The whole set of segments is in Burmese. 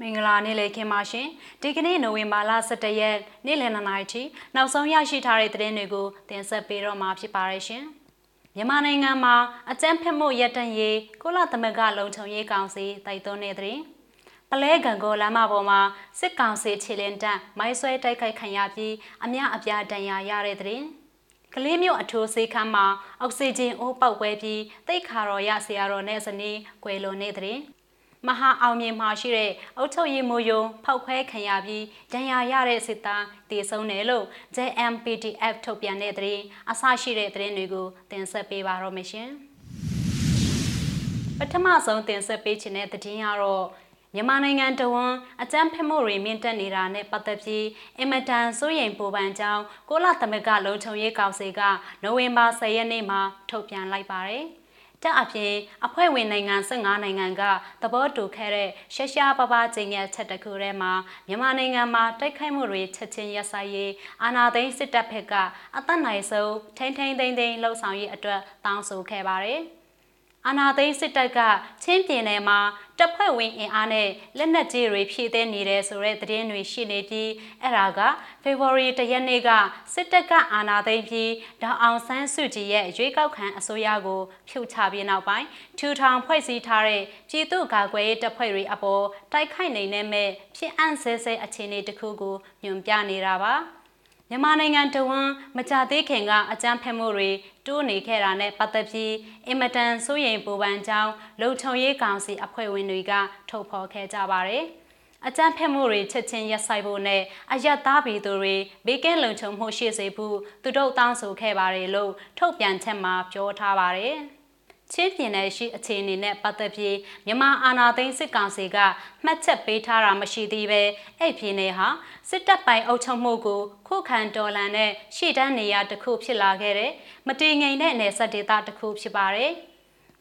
မင်္ဂလာနေ့လေးခင်ပါရှင်ဒီကနေ့နိုဝင်ဘာလ17ရက်နေ့လယ်2နာရီထိနောက်ဆုံးရရှိထားတဲ့သတင်းတွေကိုတင်ဆက်ပေးတော့မှာဖြစ်ပါရရှင်မြန်မာနိုင်ငံမှာအကြမ်းဖက်မှုရပ်တန့်ရေးကိုလသမဂ္ဂလုံခြုံရေးကောင်စီတိုက်တွန်းတဲ့သတင်းပလဲကံကိုလမ်းမပေါ်မှာစစ်ကောင်စီခြေလင်းတပ်မိုင်းဆွဲတိုက်ခိုက်ခံရပြီးအများအပြားဒဏ်ရာရတဲ့သတင်းကလေးမျိုးအထိုးဆေးခန်းမှာအောက်ဆီဂျင်အိုးပေါက်ပွဲပြီးတိတ်ခါတော်ရဆရာတော်နဲ့ဇနီးကွယ်လွန်တဲ့တဲ့ မဟာအောင်မြင်မှာရှိတဲ့အုတ်ချုပ်ရည်မိုးယုံဖောက်ခွဲခံရပြီးဒဏ်ရာရတဲ့စစ်သားတည်ဆုံးတယ်လို့ JMPTF ထုတ်ပြန်တဲ့သတင်းအဆရှိတဲ့သတင်းတွေကိုတင်ဆက်ပေးပါတော့မရှင်ပထမဆုံးတင်ဆက်ပေးခြင်းတဲ့သတင်းကတော့မြန်မာနိုင်ငံတဝန်းအကြမ်းဖက်မှုတွေမြင့်တက်နေတာနဲ့ပတ်သက်ပြီးအင်မတန်စိုးရိမ်ပူပန်ကြောင်းကိုလသမဂ္ဂလုံခြုံရေးကောင်စီကနိုဝင်ဘာ10ရက်နေ့မှာထုတ်ပြန်လိုက်ပါတယ်။ တက်အပြင်အဖွဲ့ဝင်နိုင်ငံ15နိုင်ငံကသဘောတူခဲ့တဲ့ရှရှားပပချင်းရဲ့ချက်တစ်ခုထဲမှာမြန်မာနိုင်ငံမှာတိုက်ခိုက်မှုတွေချက်ချင်းရပ်ဆိုင်းရေးအာဏာသိမ်းစစ်တပ်ဘက်ကအသက်နိုင်ဆုံးထိမ့်ထိမ့်သိမ့်သိမ့်လှုပ်ဆောင်ရေးအတွက်တောင်းဆိုခဲ့ပါတယ်။ အာနာသိန်းစစ်တပ်ကချင်းပြည်နယ်မှာတပ်ဖွဲ့ဝင်အင်အားနဲ့လက်နက်ကြီးတွေဖြည့်သိမ်းနေတယ်ဆိုတဲ့သတင်းတွေရှိနေပြီးအဲ့ဒါကဖေဖော်ဝါရီတရက်နေ့ကစစ်တပ်ကအာနာသိန်းပြီးဒေါအောင်ဆန်းစုကြည်ရဲ့ရွေးကောက်ခံအစိုးရကိုဖြုတ်ချပြီးနောက်ပိုင်းထူထောင်ဖွဲ့စည်းထားတဲ့ပြည်သူ့ကာကွယ်ရေးတပ်ဖွဲ့တွေအပေါ်တိုက်ခိုက်နိုင်တဲ့မဲ့ဖြစ်အံ့ဆဲဆဲအခြေအနေတစ်ခုကိုညွှန်ပြနေတာပါ။ မြန်မာနိုင်ငံတဝန်းမကြသေးခင်ကအကြမ်းဖက်မှုတွေတိုးနေခဲ့တာနဲ့ပတ်သက်ပြီးအင်မတန်စိုးရိမ်ပူပန်ကြောင်းလုံခြုံရေးကောင်စီအဖွဲ့ဝင်တွေကထုတ်ဖော်ခဲ့ကြပါတယ်။အကြမ်းဖက်မှုတွေချက်ချင်းရပ်ဆိုင်ဖို့နဲ့အယက်သားပြည်သူတွေဘေးကင်းလုံခြုံမှုရှိစေဖို့သူတို့တောင်းဆိုခဲ့ပါတယ်လို့ထုတ်ပြန်ချက်မှာပြောထားပါတယ်။ ချင်းပြည်နယ်ရှိအခြေအနေနဲ့ပတ်သက်ပြီးမြန်မာအာဏာသိမ်းစစ်ကောင်စီကမှတ်ချက်ပေးထားတာမရှိသေးပဲအဲ့ပြည်နယ်ဟာစစ်တပ်ပိုင်အုပ်ချုပ်မှုကိုခုခံတော်လှန်တဲ့ရှေ့တန်းနေရာတစ်ခုဖြစ်လာခဲ့တဲ့မတည်ငြိမ်တဲ့နယ်စပ်ဒေသတစ်ခုဖြစ်ပါတယ်။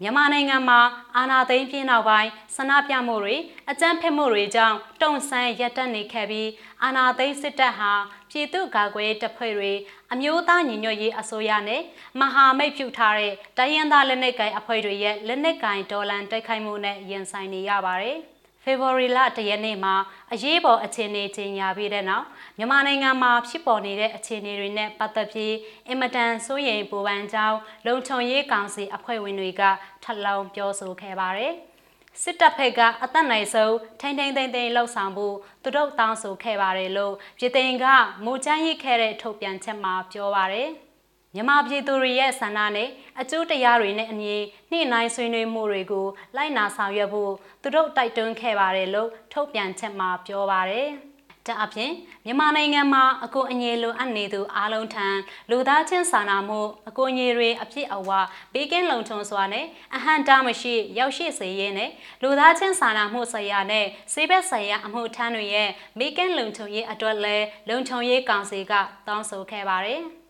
မြန်မာနိုင်ငံမှာအာဏာသိမ်းပြင်းနောက်ပိုင်းဆန္ဒပြမှုတွေအကြမ်းဖက်မှုတွေကြောင့်တုံ့ဆန်းရပ်တန့်နေခဲ့ပြီးအာဏာသိမ်းစစ်တပ်ဟာပြည်သူ့ကာကွယ်တပ်ဖွဲ့တွေအမျိုးသားညီညွတ်ရေးအစိုးရနဲ့မဟာမိတ်ပြုထားတဲ့တိုင်းရင်းသားလက်နက်ကိုင်အဖွဲ့တွေရဲ့လက်နက်ကိုင်ဒေါ်လန်တိုက်ခိုက်မှုနဲ့ရင်ဆိုင်နေရပါတယ်။ ဖေဖော်ဝါရီလတရက်နေ့မှာအရေးပေါ်အခြေအနေကြီးညာပြီးတဲ့နောက်မြန်မာနိုင်ငံမှာဖြစ်ပေါ်နေတဲ့အခြေအနေတွေနဲ့ပတ်သက်ပြီးအင်မတန်စိုးရိမ်ပူပန်ကြောင်းလုံခြုံရေးကောင်စီအဖွဲ့ဝင်တွေကထပ်လောင်းပြောဆိုခဲ့ပါတယ်။စစ်တပ်ဖက်ကအသက်နိုင်ဆုံးထိမ့်ထိမ့်သိမ့်သိမ့်လှုပ်ဆောင်ဖို့သူတို့တောင်းဆိုခဲ့ပါတယ်လို့ပြည်သိန်ကမူချမ်းရိခဲ့တဲ့ထုတ်ပြန်ချက်မှာပြောပါတယ်။ မြန်မာပြည်သူတွေရဲ့ဆန္ဒနဲ့အကျိုးတရားတွေနဲ့အညီနှိမ့်နိုင်ဆွေးနွေးမှုတွေကိုလိုက်နာဆောင်ရွက်ဖို့သူတို့တိုက်တွန်းခဲ့ပါတယ်လို့ထုတ်ပြန်ချက်မှာပြောပါတယ်။ဒါအပြင်မြန်မာနိုင်ငံမှာအကူအညီလိုအပ်နေသူအားလုံးထံလူသားချင်းစာနာမှုအကူအညီတွေအပြည့်အဝဘေးကင်းလုံခြုံစွာနဲ့အဟန့်တားမရှိရောက်ရှိစေရေးနဲ့လူသားချင်းစာနာမှုဆိုင်ရာနဲ့စေဘက်ဆိုင်ရာအမှုထမ်းတွေရဲ့ဘေးကင်းလုံခြုံရေးအတွက်လည်းလုံခြုံရေးကောင်စီကတောင်းဆိုခဲ့ပါတယ်။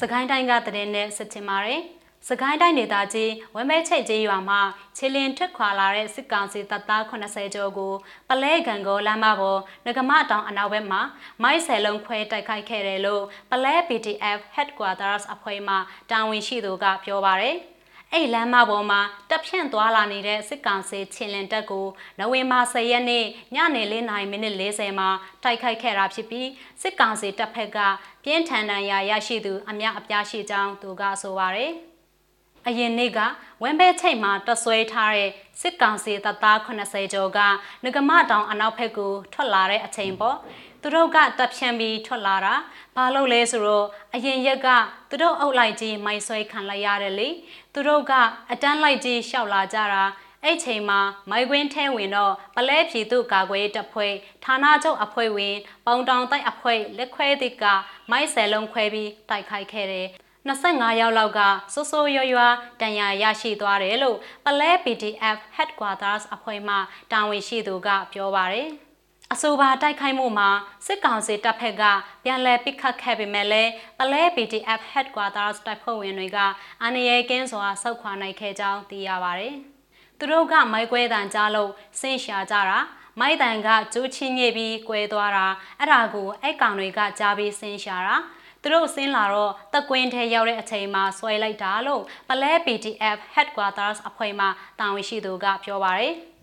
စကိုင်းတိုင်းကတရင်နဲ့ဆက်ချင်ပါတယ်။စကိုင်းတိုင်းဒေသကြီးဝမ်မဲချိတ်ကြီးရွာမှာခြေလင်ထွက်ခွာလာတဲ့စစ်ကောင်စီတပ်သား80ကျော်ကိုပလဲကံကိုလမ်းမပေါ်ငကမတောင်အနောက်ဘက်မှာမိုက်ဆယ်လုံးခွဲတိုက်ခိုက်ခဲ့တယ်လို့ပလဲ BTF Headquarters အဖွဲ့မှတာဝန်ရှိသူကပြောပါရယ်။ အဲ့လမ်းမပေါ်မှာတက်ဖြန့်သွားလာနေတဲ့စစ်ကောင်စီချင်းလင်တပ်ကိုနိုဝင်ဘာ10ရက်နေ့ညနေ4:40မိနစ်40မှာတိုက်ခိုက်ခဲ့တာဖြစ်ပြီးစစ်ကောင်စီတပ်ဖက်ကပြင်းထန်ဒဏ်ရာရရှိသူအများအပြားရှိကြောင်းသူကဆိုပါတယ်။အရင်နေ့ကဝမ်ဘဲချိတ်မှာတဆွဲထားတဲ့စစ်ကောင်စီတပ်သား80ကျော်ကငကမတောင်အနောက်ဘက်ကိုထွက်လာတဲ့အချိန်ပေါ့ သူတို့ကတပ်ဖြန့်ပြီးထွက်လာတာဘာလို့လဲဆိုတော့အရင်ရက်ကသူတို့အုပ်လိုက်ကြီးမိုင်းဆွဲခံလိုက်ရတယ်လေသူတို့ကအတန်းလိုက်ကြီးရှောက်လာကြတာအဲ့ချိန်မှာမိုက်ကွင်းထဲဝင်တော့ပလဲပြည်သူကာကွယ်တပ်ဖွဲ့ဌာနချုပ်အဖွဲ့ဝင်ပေါင်တောင်တိုက်အဖွဲ့လက်ခွဲသစ်ကမိုက်ဆယ်လုံးခွဲပြီးတိုက်ခိုက်ခဲ့တယ်25ရောက်လောက်ကစိုးစိုးရွရွတန်ရာရရှိသွားတယ်လို့ပလဲ PDF Headquarters အဖွဲ့မှတာဝန်ရှိသူကပြောပါတယ်။ အဆိုပါတိုက်ခိုက်မှုမှာစစ်ကောင်စီတပ်ဖက်ကပြန်လည်ပစ်ခတ်ခဲ့ပေမဲ့လည်းပလဲ BTF Headquarters တပ်ဖွဲ့ဝင်တွေကအာဏာရေးကင်းစွာဆုတ်ခွာနိုင်ခဲ့ကြောင်းသိရပါတယ်။သူတို့ကမိုက်ကွဲတန်ကြားလို့ဆင်းရှာကြတာမိုက်တန်ကကျိုးချင်းညစ်ပြီးကွဲသွားတာအဲ့ဒါကိုအဲ့ကောင်တွေကကြားပြီးဆင်းရှာတာသူတို့ဆင်းလာတော့တကွင်းထဲရောက်တဲ့အချိန်မှာဆွဲလိုက်တာလို့ပလဲ BTF Headquarters အဖွဲ့မှတာဝန်ရှိသူကပြောပါတယ်။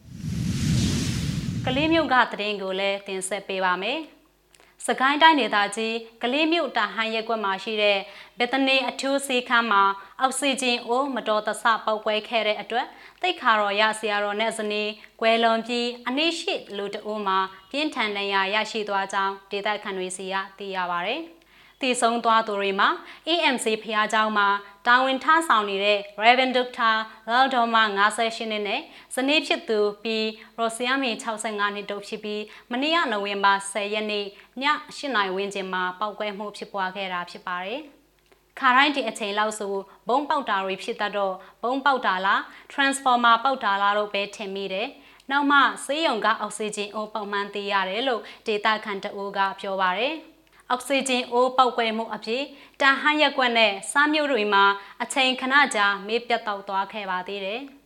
ကလေးမျိုးကသတင်းကိုလည်းတင်ဆက်ပေးပါမယ်။စကိုင်းတိုင်းဒေသကြီးကလေးမြို့တာဟန်ရက်ကွက်မှာရှိတဲ့ဘက်တနေအထူးဆေးခန်းမှာအောက်ဆီဂျင်အိုးမတော်တဆပောက်ကွဲခဲ့တဲ့အတွက်တိတ်ခါတော်ရဆရာတော်နဲ့ဇနီးကွယ်လွန်ပြီးအနည်းရှိလူတအိုးမှာပြင်းထန်ဒဏ်ရာရရှိသွားကြောင်းဒေသခံတွေစီကသိရပါဗျ။တည်ဆုံးသွားသူတွေမှာ AMC ဖျားเจ้าမှာ တာဝန်ထမ်းဆောင်နေတဲ့ Reverend Dr. Laldoma 58နှစ်နဲ့ဇနီးဖြစ်သူပြီး Rosiami 65နှစ်တို့ဖြစ်ပြီးမနေ့ကနိုဝင်ဘာ10ရက်နေ့ည8နာရီဝန်းကျင်မှာပောက်ကွဲမှုဖြစ်ပွားခဲ့တာဖြစ်ပါတယ်။ခါတိုင်းဒီအချိန်လောက်ဆိုဘုံပေါက်တာတွေဖြစ်တတ်တော့ဘုံပေါက်တာလား transformer ပေါက်တာလားတော့ပဲထင်မိတယ်။နောက်မှဆေးရုံကအောက်ဆီဂျင်အိုးပုံမှန်သေးရတယ်လို့ဒေတာခန်တအိုးကပြောပါရယ်။ အောက်ဆီဂျင်အိုးပေါက်ကွဲမှုအဖြစ်တန်ဟန်ရက်ကွက်နဲ့စားမျိုးတွေမှာအချိန်ခဏကြာမေးပြတ်တောက်သွားခဲ့ပါသေးတယ်။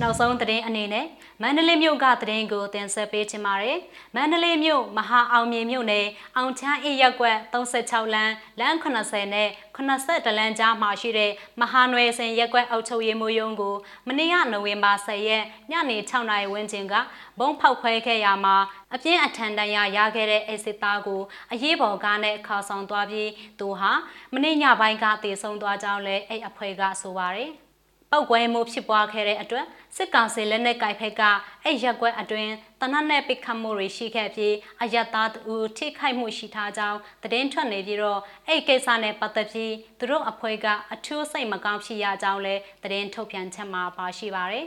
နောက်ဆုံးသတင်းအနေနဲ့မန္တလေးမြို့ကသတင်းကိုတင်ဆက်ပေးချင်ပါတယ်။မန္တလေးမြို့မဟာအောင်မြေမြို့နယ်အောင်ချမ်းအေးရက်ကွက်36လမ်းလမ်း80နဲ့80လမ်းကြားမှာရှိတဲ့မဟာနွယ်စင်ရက်ကွက်အုပ်ချုပ်ရေးမှူးရုံးကိုမနေ့ကနိုဝင်ဘာ10ရက်ညနေ6နာရီဝန်းကျင်ကဘုံဖောက်ခွဲခဲ့ရမှာအပြင်းအထန်တန်ရာရခဲ့တဲ့အိစစ်သားကိုအရေးပေါ်ကားနဲ့ခေါ်ဆောင်သွားပြီးသူဟာမနေ့ညပိုင်းကတည်ဆုံသွားကြောင်းလည်းအဲ့အဖွဲ့ကဆိုပါတယ်။ ပောက်ကွဲမှုဖြစ်ပွားခဲ့တဲ့အတွက်စစ်ကောင်စီလက်နက်ကိုင်ဖက်ကအဲ့ရက်ကွက်အတွင်းတနတ်နဲ့ပစ်ခတ်မှုတွေရှိခဲ့ပြီးအယက်သားတူထိခိုက်မှုရှိထားကြောင်းသတင်းထွက်နေပြီးတော့အဲ့ကိစ္စနဲ့ပတ်သက်ပြီးသူတို့အဖွဲ့ကအထူးစိတ်မကောင်းဖြစ်ရကြောင်းလည်းသတင်းထုတ်ပြန်ချက်မှာပါရှိပါတယ်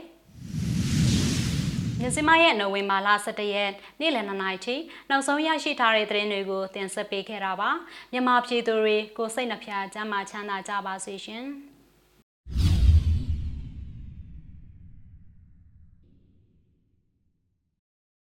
မြစမရဲ့နိုဝင်ဘာလ17ရက်နေ့လယ်2နာရီထိနောက်ဆုံးရရှိထားတဲ့သတင်းတွေကိုတင်ဆက်ပေးခဲ့တာပါမြန်မာပြည်သူတွေကိုစိတ်နှဖျားစမ်းမချမ်းသာကြပါစေရှင်။